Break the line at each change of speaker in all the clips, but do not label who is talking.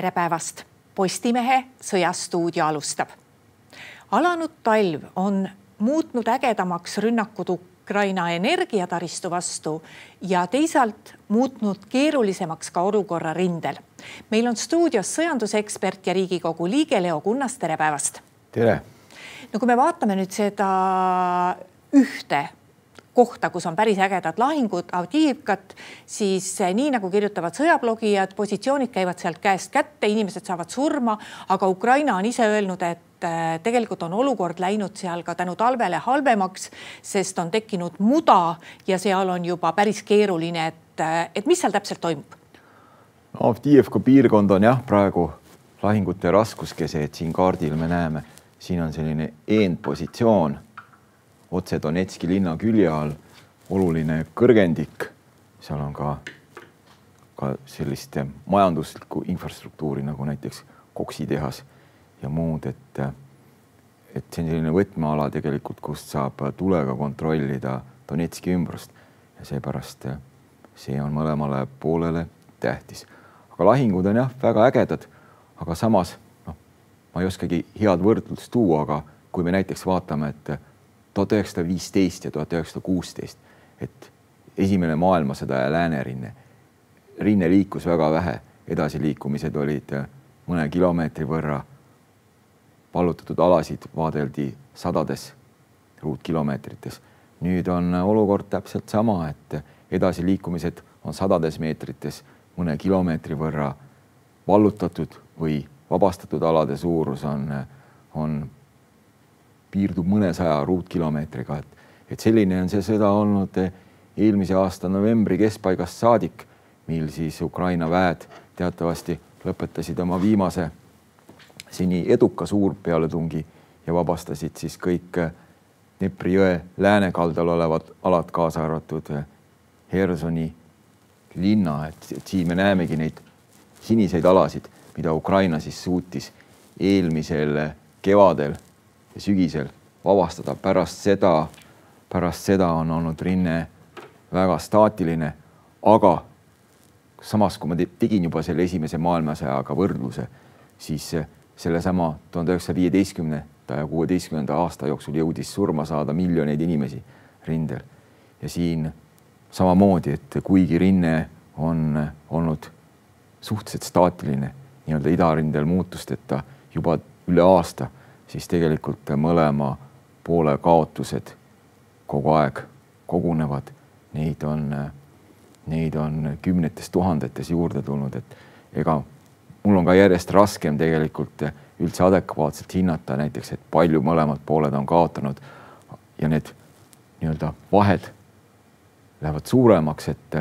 tere päevast. Postimehe Sõjastuudio alustab. alanud talv on muutnud ägedamaks rünnakud Ukraina energiataristu vastu ja teisalt muutnud keerulisemaks ka olukorra rindel. meil on stuudios sõjandusekspert ja Riigikogu liige Leo Kunnas, tere päevast.
tere.
no kui me vaatame nüüd seda ühte kohta, kus on päris ägedad lahingud, Avdiivkat, siis eh, nii nagu kirjutavad sõjablogijad, positsioonid käivad sealt käest kätte, inimesed saavad surma, aga Ukraina on ise öelnud, et eh, tegelikult on olukord läinud seal ka tänu talvele halvemaks, sest on tekkinud muda ja seal on juba päris keeruline, et, eh, et mis seal täpselt toimub?
Avdiivka piirkond on jah, praegu lahingute raskuskese, et siin kaardil me näeme, siin on selline eendpositsioon otse Donetski linna külje all oluline kõrgendik. seal on ka, ka sellist majanduslikku infrastruktuuri nagu näiteks koksitehas ja muud, et, et see on selline võtmeala tegelikult, kust saab tulega kontrollida Donetski ümbrust ja seepärast see on mõlemale poolele tähtis. aga lahingud on jah, väga ägedad, aga samas noh, ma ei oskagi head võrdlust tuua, aga kui me näiteks vaatame, et tuhat üheksasada viisteist ja tuhat üheksasada kuusteist, et esimene maailmasõda ja läänerinne, rinne liikus väga vähe, edasiliikumised olid mõne kilomeetri võrra. vallutatud alasid vaadeldi sadades ruutkilomeetrites. nüüd on olukord täpselt sama, et edasiliikumised on sadades meetrites mõne kilomeetri võrra vallutatud või vabastatud alade suurus on, on piirdub mõnesaja ruutkilomeetriga, et, et selline on see sõda olnud eelmise aasta novembri keskpaigast saadik, mil siis Ukraina väed teatavasti lõpetasid oma viimase seni eduka suurpealetungi ja vabastasid siis kõik Dnepri jõe läänekaldal olevad alad, kaasa arvatud Hersoni linna, et, et siin me näemegi neid siniseid alasid, mida Ukraina siis suutis eelmisel kevadel ja sügisel vabastada. pärast seda, pärast seda on olnud rinne väga staatiline, aga samas, kui ma tegin juba selle esimese maailmasõjaga võrdluse, siis sellesama tuhande üheksasaja viieteistkümnenda ja kuueteistkümnenda aasta jooksul jõudis surma saada miljoneid inimesi rindel. ja siin samamoodi, et kuigi rinne on olnud suhteliselt staatiline nii-öelda idarindel muutusteta juba üle aasta siis tegelikult mõlema poole kaotused kogu aeg kogunevad, neid on, neid on kümnetes tuhandetes juurde tulnud, et ega mul on ka järjest raskem tegelikult üldse adekvaatselt hinnata näiteks, et palju mõlemad pooled on kaotanud. Ja need nii-öelda vahed lähevad suuremaks, et,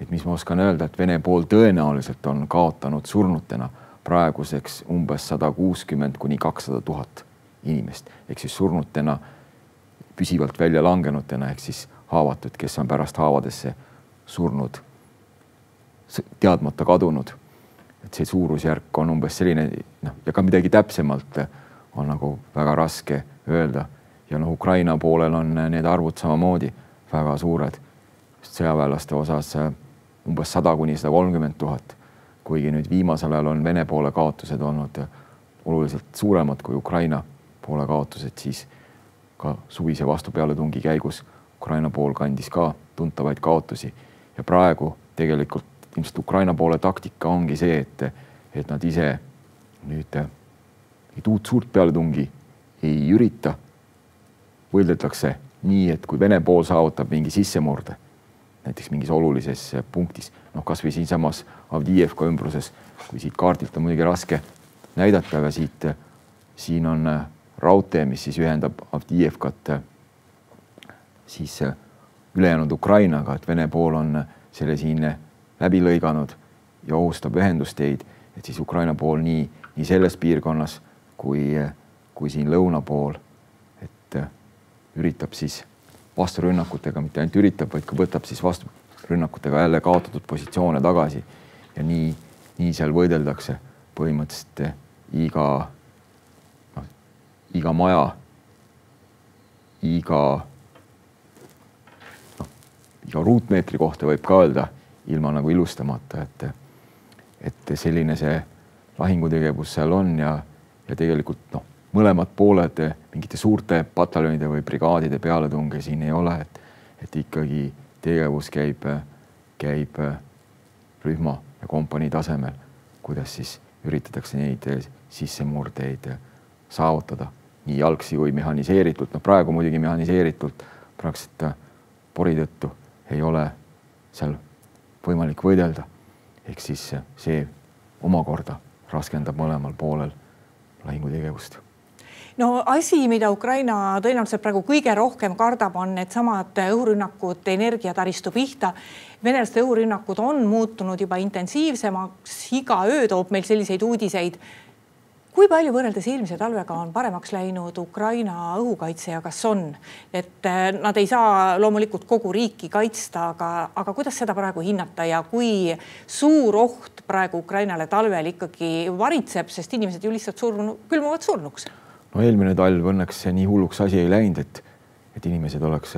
et mis ma oskan öelda, et Vene pool tõenäoliselt on kaotanud surnutena praeguseks umbes sada kuuskümmend kuni kakssada tuhat inimest ehk siis surnutena, püsivalt välja langenutena ehk siis haavatud, kes on pärast haavadesse surnud, teadmata kadunud. et see suurusjärk on umbes selline, noh, ja ka midagi täpsemalt on nagu väga raske öelda. ja noh, Ukraina poolel on need arvud samamoodi väga suured. sõjaväelaste osas umbes sada kuni sada kolmkümmend tuhat kuigi nüüd viimasel ajal on Vene poole kaotused olnud oluliselt suuremad kui Ukraina poole kaotused, siis ka suvise vastupealetungi käigus Ukraina pool kandis ka tuntavaid kaotusi ja praegu tegelikult ilmselt Ukraina poole taktika ongi see, et, et nad ise nüüd et uut suurt pealetungi ei ürita. võideldakse nii, et kui Vene pool saavutab mingi sissemurde, näiteks mingis olulises punktis, noh, kasvõi siinsamas Avdiivka ümbruses, kui siit kaardilt on muidugi raske näidata, aga siit, siin on raudtee, mis siis ühendab Avdiivkat siis ülejäänud Ukrainaga, et Vene pool on selle siin läbi lõiganud ja ohustab ühendusteid, et siis Ukraina pool nii, nii selles piirkonnas kui, kui siin lõuna pool, et üritab siis vasturünnakutega, mitte ainult üritab, vaid ka võtab siis vasturünnakutega jälle kaotatud positsioone tagasi. Ja nii, nii seal võideldakse põhimõtteliselt iga, noh, iga maja, iga, noh, iga ruutmeetri kohta võib ka öelda ilma nagu ilustamata, et, et selline see lahingutegevus seal on ja, ja tegelikult noh, mõlemad pooled mingite suurte pataljonide või brigaadide pealetunge siin ei ole, et, et ikkagi tegevus käib, käib rühma ja kompanii tasemel, kuidas siis üritatakse neid sissemurdeid saavutada nii jalgsi kui mehhaniseeritult, noh praegu muidugi mehhaniseeritult praktiliselt pori tõttu ei ole seal võimalik võidelda. ehk siis see omakorda raskendab mõlemal poolel lahingutegevust
no asi, mida Ukraina tõenäoliselt praegu kõige rohkem kardab, on needsamad õhurünnakud energiataristu pihta. venelaste õhurünnakud on muutunud juba intensiivsemaks, iga öö toob meil selliseid uudiseid kui palju võrreldes eelmise talvega on paremaks läinud Ukraina õhukaitse ja kas on, et äh, nad ei saa loomulikult kogu riiki kaitsta, aga, aga kuidas seda praegu hinnata ja kui suur oht praegu Ukrainale talvel ikkagi varitseb, sest inimesed ju lihtsalt surnu, külmuvad surnuks?
No eelmine talv õnneks nii hulluks asi ei läinud, et, et inimesed oleks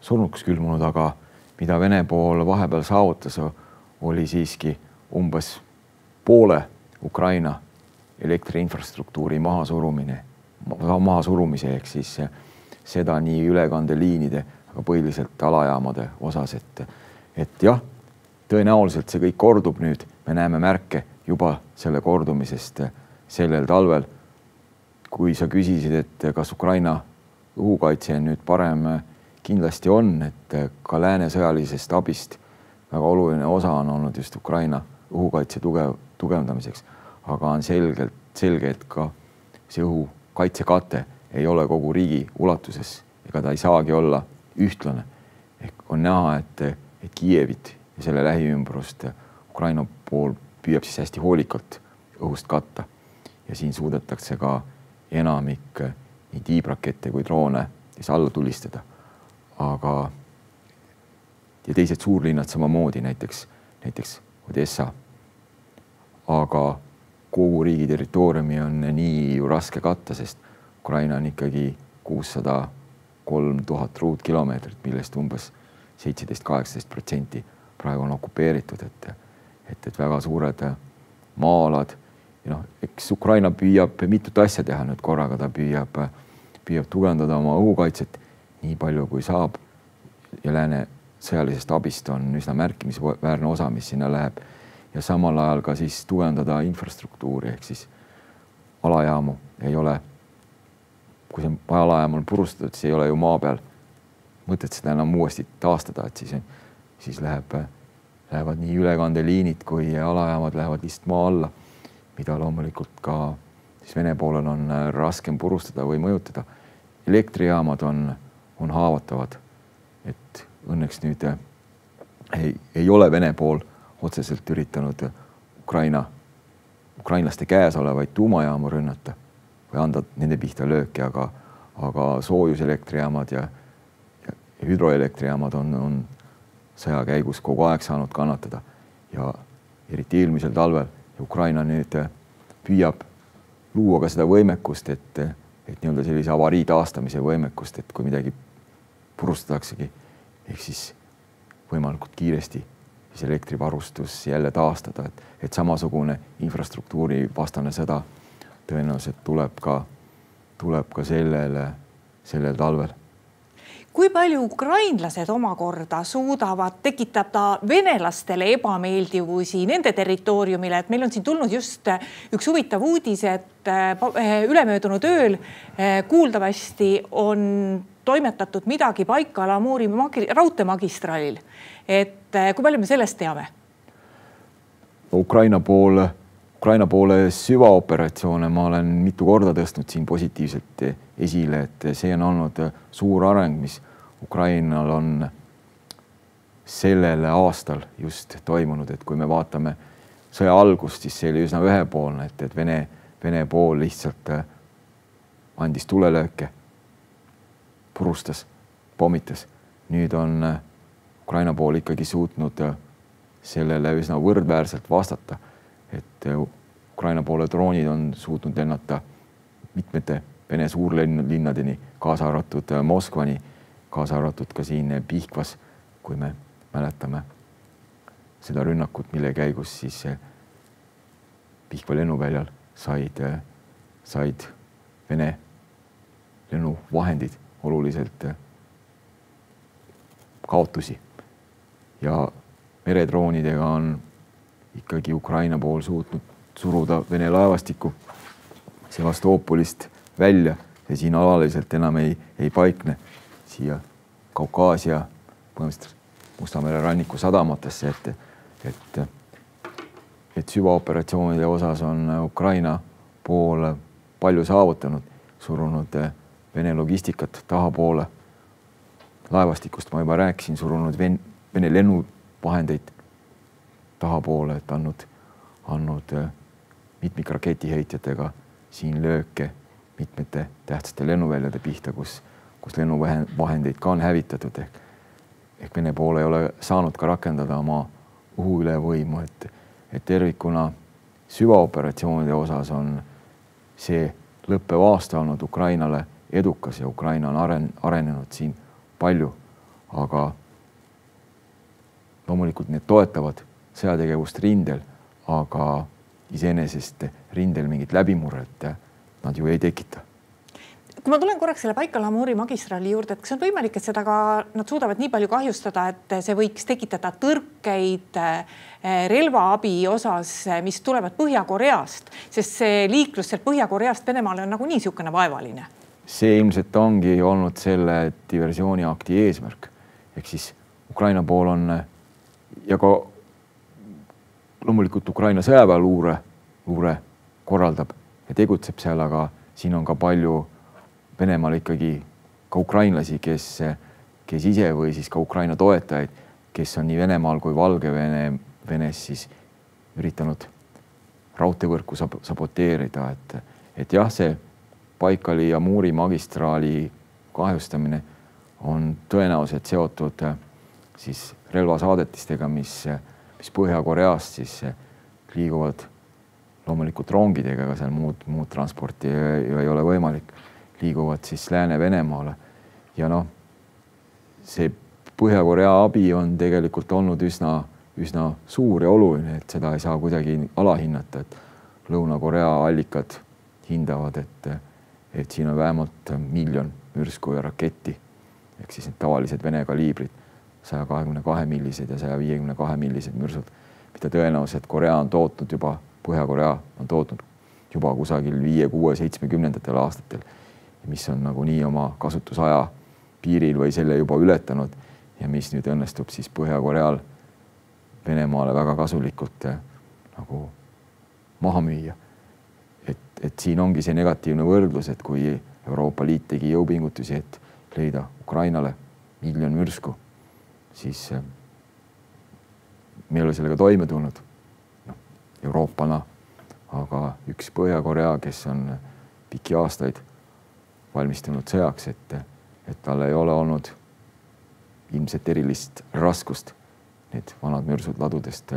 surnuks külmunud, aga mida Vene pool vahepeal saavutas, oli siiski umbes poole Ukraina elektriinfrastruktuuri mahasurumine, mahasurumise ehk siis seda nii ülekandeliinide, aga põhiliselt alajaamade osas, et, et jah, tõenäoliselt see kõik kordub nüüd, me näeme märke juba selle kordumisest sellel talvel. Kui sa küsisid, et kas Ukraina õhukaitse on nüüd parem, kindlasti on, et ka lääne sõjalisest abist väga oluline osa on olnud just Ukraina õhukaitse tugev, tugevdamiseks aga on selgelt selge, et ka see õhukaitsekate ei ole kogu riigi ulatuses, ega ta ei saagi olla ühtlane. ehk on näha, et, et Kiievit ja selle lähiümbrust Ukraina pool püüab siis hästi hoolikalt õhust katta ja siin suudetakse ka enamik nii tiibrakette kui droone siis alla tulistada. aga ja teised suurlinnad samamoodi, näiteks, näiteks Odessa. aga kogu riigi territooriumi on nii ju raske katta, sest Ukraina on ikkagi kuussada kolm tuhat ruutkilomeetrit, millest umbes seitseteist, kaheksateist protsenti praegu on okupeeritud, et, et, et väga suured maa-alad ja noh, eks Ukraina püüab mitut asja teha nüüd korraga, ta püüab, püüab tugevdada oma õhukaitset nii palju, kui saab. ja lääne sõjalisest abist on üsna märkimisväärne osa, mis sinna läheb ja samal ajal ka siis tugevdada infrastruktuuri ehk siis alajaamu ei ole. kui see alajaam on purustatud, siis ei ole ju maa peal mõtet seda enam uuesti taastada, et siis, siis läheb, lähevad nii ülekandeliinid kui alajaamad lähevad lihtsalt maa alla, mida loomulikult ka siis Vene poolel on raskem purustada või mõjutada. elektrijaamad on, on haavatavad. et õnneks nüüd ei, ei ole Vene pool otseselt üritanud Ukraina, ukrainlaste käes olevaid tuumajaamu rünnata või anda nende pihta lööki, aga, aga soojuselektrijaamad ja, ja hüdroelektrijaamad on, on sõja käigus kogu aeg saanud kannatada ja eriti eelmisel talvel Ukraina nüüd püüab luua ka seda võimekust, et, et nii-öelda sellise avarii taastamise võimekust, et kui midagi purustataksegi, ehk siis võimalikult kiiresti siis elektrivarustus jälle taastada, et, et samasugune infrastruktuuri vastane sõda tõenäoliselt tuleb ka, tuleb ka sellel, sellel talvel
kui palju ukrainlased omakorda suudavad tekitada venelastele ebameeldivusi nende territooriumile, et meil on siin tulnud just üks huvitav uudis, et eh, ülemöödunud ööl eh, kuuldavasti on toimetatud midagi Baikal Amuri raudteemagistraalil et eh, kui palju me sellest teame?
Ukraina poole, Ukraina poole süvaoperatsioone ma olen mitu korda tõstnud siin positiivselt esile, et see on olnud suur areng, mis Ukrainal on sellel aastal just toimunud, et kui me vaatame sõja algust, siis see oli üsna ühepoolne, et, et Vene, Vene pool lihtsalt andis tulelööke, purustas, pommitas. nüüd on Ukraina pool ikkagi suutnud sellele üsna võrdväärselt vastata. Et äh, Ukraina poole droonid on suutnud lennata mitmete Vene suurlinnadeni, kaasa arvatud äh, Moskvani, kaasa arvatud ka siin Pihkvas, kui me mäletame seda rünnakut, mille käigus siis Pihkva lennuväljal said, said Vene lennuvahendid oluliselt kaotusi. Ja meredroonidega on ikkagi Ukraina pool suutnud suruda Vene laevastikku Sevastoopolist välja ja siin alaliselt enam ei, ei paikne siia Kaukaasia, põhimõtteliselt Musta mere ranniku sadamatesse, et, et, et süvaoperatsioonide osas on Ukraina pool palju saavutanud, surunud Vene logistikat tahapoole. laevastikust ma juba rääkisin, surunud Ven-, Vene lennuvahendeid tahapoole, et andnud, andnud mitmikraketiheitjatega siin lööke mitmete tähtsate lennuväljade pihta, kus, kus lennuvahendeid ka on hävitatud. Ehk ehk Vene pool ei ole saanud ka rakendada oma õhuülevõimu, et, et tervikuna süvaoperatsioonide osas on see lõppev aasta olnud Ukrainale edukas ja Ukraina on aren-, arenenud siin palju, aga loomulikult need toetavad sõjategevust rindel, aga iseenesest rindel mingit läbimurret nad ju ei tekita.
Kui ma tulen korraks selle Baikal-Amuri magistraali juurde, et kas on võimalik, et seda ka nad suudavad nii palju kahjustada, et see võiks tekitada tõrkeid eh, relvaabi osas, mis tulevad Põhja-Koreast, sest see liiklus sealt Põhja-Koreast Venemaale on nagunii niisugune vaevaline.
see ilmselt ongi olnud selle diversiooniakti eesmärk. Ehk siis Ukraina pool on ja ka loomulikult Ukraina sõjaväeluure, luure korraldab ja tegutseb seal, aga siin on ka palju Venemaal ikkagi ka ukrainlasi, kes, kes ise või siis ka Ukraina toetajaid, kes on nii Venemaal kui Valgevene, Venes siis üritanud raudteevõrku sab saboteerida, et, et jah, see Baikali ja Muuri magistraali kahjustamine on tõenäoliselt seotud siis relvasaadetistega, mis, mis Põhja-Koreast siis liiguvad loomulikult rongidega, ega seal muud, muud transporti ei, ei ole võimalik. Liiguvad siis Lääne-Venemaale. ja noh, see Põhja-Korea abi on tegelikult olnud üsna, üsna suur ja oluline, et seda ei saa kuidagi alahinnata, et Lõuna-Korea allikad hindavad, et, et siin on vähemalt miljon mürsku ja raketti. Ehk siis need tavalised Vene kaliibrid, saja kahekümne kahe millised ja saja viiekümne kahe millised mürsud, mida tõenäoliselt Korea on tootnud juba, Põhja-Korea on tootnud juba kusagil viie, kuue, seitsmekümnendatel aastatel mis on nagunii oma kasutusaja piiril või selle juba ületanud ja mis nüüd õnnestub siis Põhja-Koreal Venemaale väga kasulikult eh, nagu maha müüa. et, et siin ongi see negatiivne võrdlus, et kui Euroopa Liit tegi jõupingutusi, et leida Ukrainale miljon mürsku, siis eh, me ei ole sellega toime tulnud, noh, Euroopana, aga üks Põhja-Korea, kes on pikki aastaid valmistunud sõjaks, et, et tal ei ole olnud ilmselt erilist raskust need vanad mürsud ladudest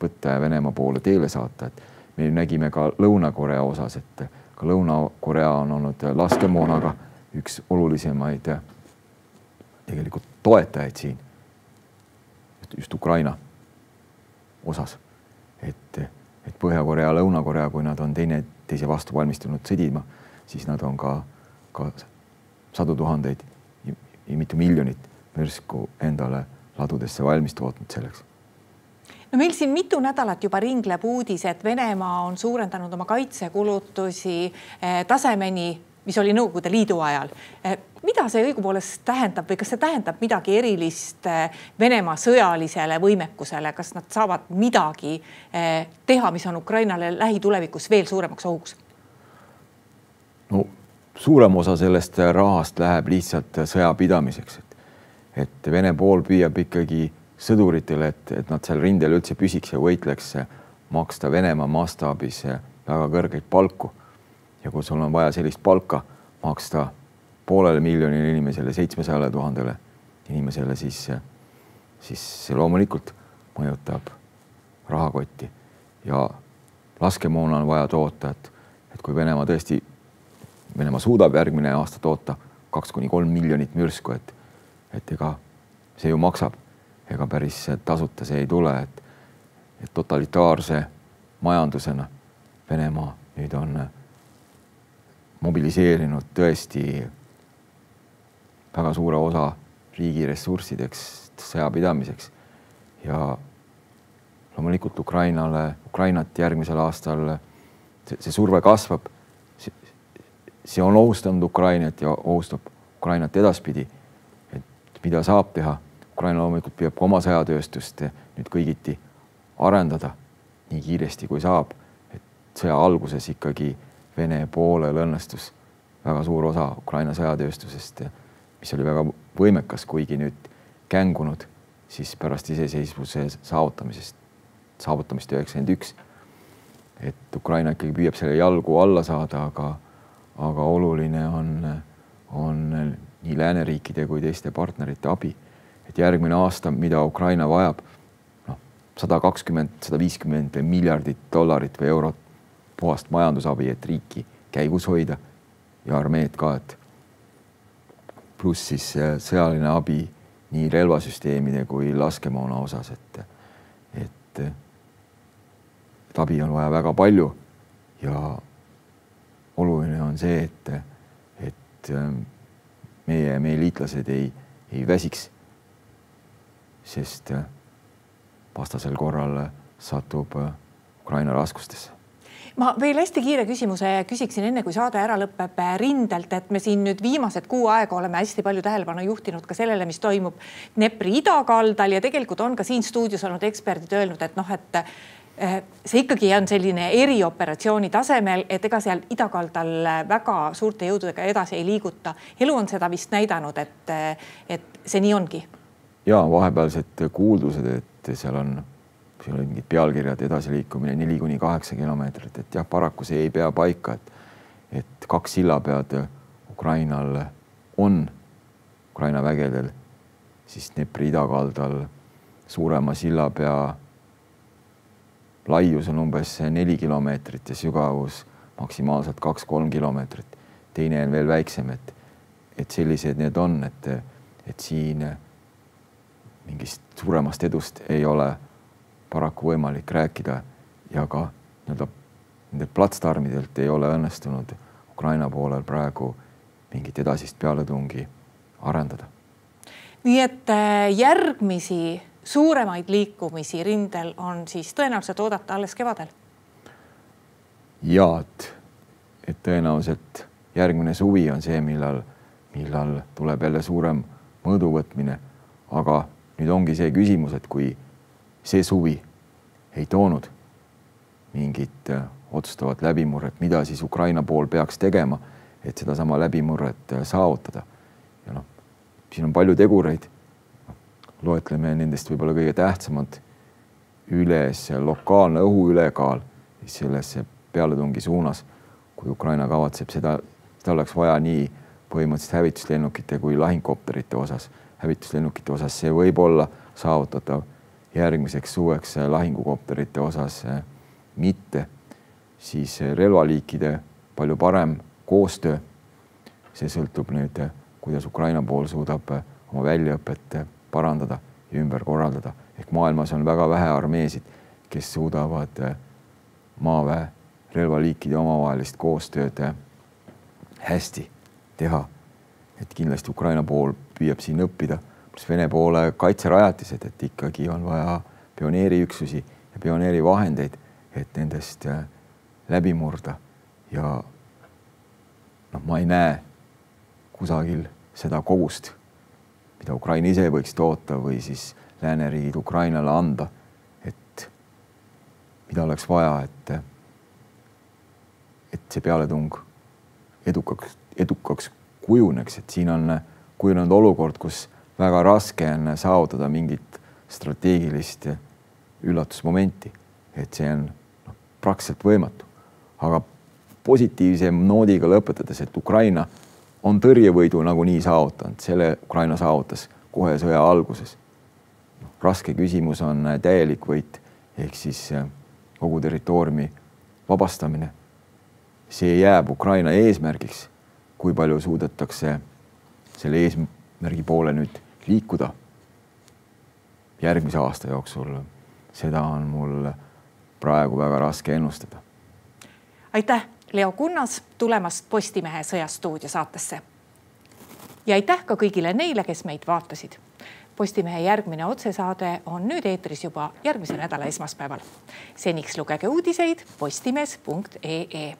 võtta ja Venemaa poole teele saata, et me nägime ka Lõuna-Korea osas, et ka Lõuna-Korea on olnud laskemoonaga üks olulisemaid tegelikult toetajaid siin just Ukraina osas. et, et Põhja-Korea, Lõuna-Korea, kui nad on teineteise vastu valmistunud sõdima, siis nad on ka ka sadu tuhandeid ja mitu miljonit mürsku endale ladudesse valmis tootnud selleks
no meil siin mitu nädalat juba ringleb uudis, et Venemaa on suurendanud oma kaitsekulutusi eh, tasemeni, mis oli Nõukogude Liidu ajal. Eh, mida see õigupoolest tähendab või kas see tähendab midagi erilist eh, Venemaa sõjalisele võimekusele, kas nad saavad midagi teha, mis on Ukrainale lähitulevikus veel suuremaks ohuks?
no suurem osa sellest rahast läheb lihtsalt sõjapidamiseks, et, et Vene pool püüab ikkagi sõduritele, et, et nad seal rindel üldse püsiks ja võitleks, maksta Venemaa mastaabis väga kõrgeid palku. Ja kui sul on vaja sellist palka maksta poolele miljonile inimesele, seitsmesajale tuhandele inimesele, siis, siis see loomulikult mõjutab rahakotti. Ja laskemoona on vaja toota, et, et kui Venemaa tõesti Venemaa suudab järgmine aasta toota kaks kuni kolm miljonit mürsku, et, et ega see ju maksab, ega päris tasuta see ei tule, et, et totalitaarse majandusena Venemaa nüüd on mobiliseerinud tõesti väga suure osa riigi ressurssideks sõjapidamiseks ja loomulikult Ukrainale, Ukrainat järgmisel aastal see, see surve kasvab. see on ohustanud Ukrainat ja ohustab Ukrainat edaspidi. et mida saab teha, Ukraina loomulikult püüab ka oma sõjatööstust nüüd kõigiti arendada nii kiiresti kui saab. et sõja alguses ikkagi Vene poolel õnnestus väga suur osa Ukraina sõjatööstusest, mis oli väga võimekas, kuigi nüüd kängunud siis pärast iseseisvuse saavutamisest, saavutamist üheksakümmend üks. et Ukraina ikkagi püüab selle jalgu alla saada, aga, aga oluline on, on nii lääneriikide kui teiste partnerite abi. et järgmine aasta, mida Ukraina vajab, noh, sada kakskümmend, sada viiskümmend miljardit dollarit või eurot puhast majandusabi, et riiki käigus hoida ja armeed ka, et pluss siis sõjaline abi nii relvasüsteemide kui laskemoona osas, et, et, et abi on vaja väga palju ja oluline on see, et, et meie, meie liitlased ei, ei väsiks. sest vastasel korral satub Ukraina raskustesse
ma veel hästi kiire küsimuse küsiksin, enne kui saade ära lõpeb rindelt, et me siin nüüd viimased kuu aega oleme hästi palju tähelepanu juhtinud ka sellele, mis toimub Dnepri idakaldal ja tegelikult on ka siin stuudios olnud eksperdid öelnud, et noh, et eh, see ikkagi on selline erioperatsiooni tasemel, et ega seal idakaldal väga suurte jõududega edasi ei liiguta. elu on seda vist näidanud, et, et see nii ongi.
ja vahepealsed kuuldused, et seal on siin olid mingid pealkirjad, edasiliikumine neli kuni kaheksa kilomeetrit, et jah, paraku see ei pea paika, et, et kaks sillapead Ukrainal on, Ukraina vägedel, siis Dnepri idakaldal suurema sillapea laius on umbes neli kilomeetrit ja sügavus maksimaalselt kaks-kolm kilomeetrit. teine on veel väiksem, et, et sellised need on, et, et siin mingist suuremast edust ei ole paraku võimalik rääkida ja ka nii-öelda nendelt platsdarmidelt ei ole õnnestunud Ukraina poolel praegu mingit edasist pealetungi arendada.
nii et äh, järgmisi suuremaid liikumisi rindel on siis tõenäoliselt oodata alles kevadel?
ja et, et tõenäoliselt järgmine suvi on see, millal, millal tuleb jälle suurem mõõduvõtmine. aga nüüd ongi see küsimus, et kui see suvi ei toonud mingit äh, otsustavat läbimurret, mida siis Ukraina pool peaks tegema, et sedasama läbimurret äh, saavutada. ja noh, siin on palju tegureid. loetleme nendest võib-olla kõige tähtsamad üles lokaalne õhuülekaal sellesse pealetungi suunas, kui Ukraina kavatseb seda, seda oleks vaja nii põhimõtteliselt hävituslennukite kui lahingkopterite osas. hävituslennukite osas see võib olla saavutatav järgmiseks suveks äh, lahingukopterite osas äh, mitte, siis äh, relvaliikide palju parem koostöö. see sõltub nüüd, kuidas Ukraina pool suudab oma väljaõpet parandada ja ümber korraldada. ehk maailmas on väga vähe armeesid, kes suudavad maaväe relvaliikide omavahelist koostööd hästi teha. et kindlasti Ukraina pool püüab siin õppida pluss Vene poole kaitserajatised, et ikkagi on vaja pioneeriüksusi ja pioneerivahendeid, et nendest äh, läbi murda. ja noh, ma ei näe kusagil seda kogust, mida Ukraina ise võiks toota või siis lääneriigid Ukrainale anda, et mida oleks vaja, et, et see pealetung edukaks, edukaks kujuneks, et siin on kujunenud olukord, kus väga raske on saavutada mingit strateegilist üllatusmomenti, et see on noh, praktiliselt võimatu. aga positiivse noodiga lõpetades, et Ukraina on tõrjevõidu nagunii saavutanud, selle Ukraina saavutas kohe sõja alguses. Noh, raske küsimus on täielik võit ehk siis eh, kogu territooriumi vabastamine. see jääb Ukraina eesmärgiks, kui palju suudetakse selle eesmärgi poole nüüd liikuda järgmise aasta jooksul, seda on mul praegu väga raske ennustada.
aitäh, Leo Kunnas tulemast Postimehe Sõjastuudio saatesse. ja aitäh ka kõigile neile, kes meid vaatasid. Postimehe järgmine otsesaade on nüüd eetris juba järgmise nädala esmaspäeval. seniks lugege uudiseid postimees.ee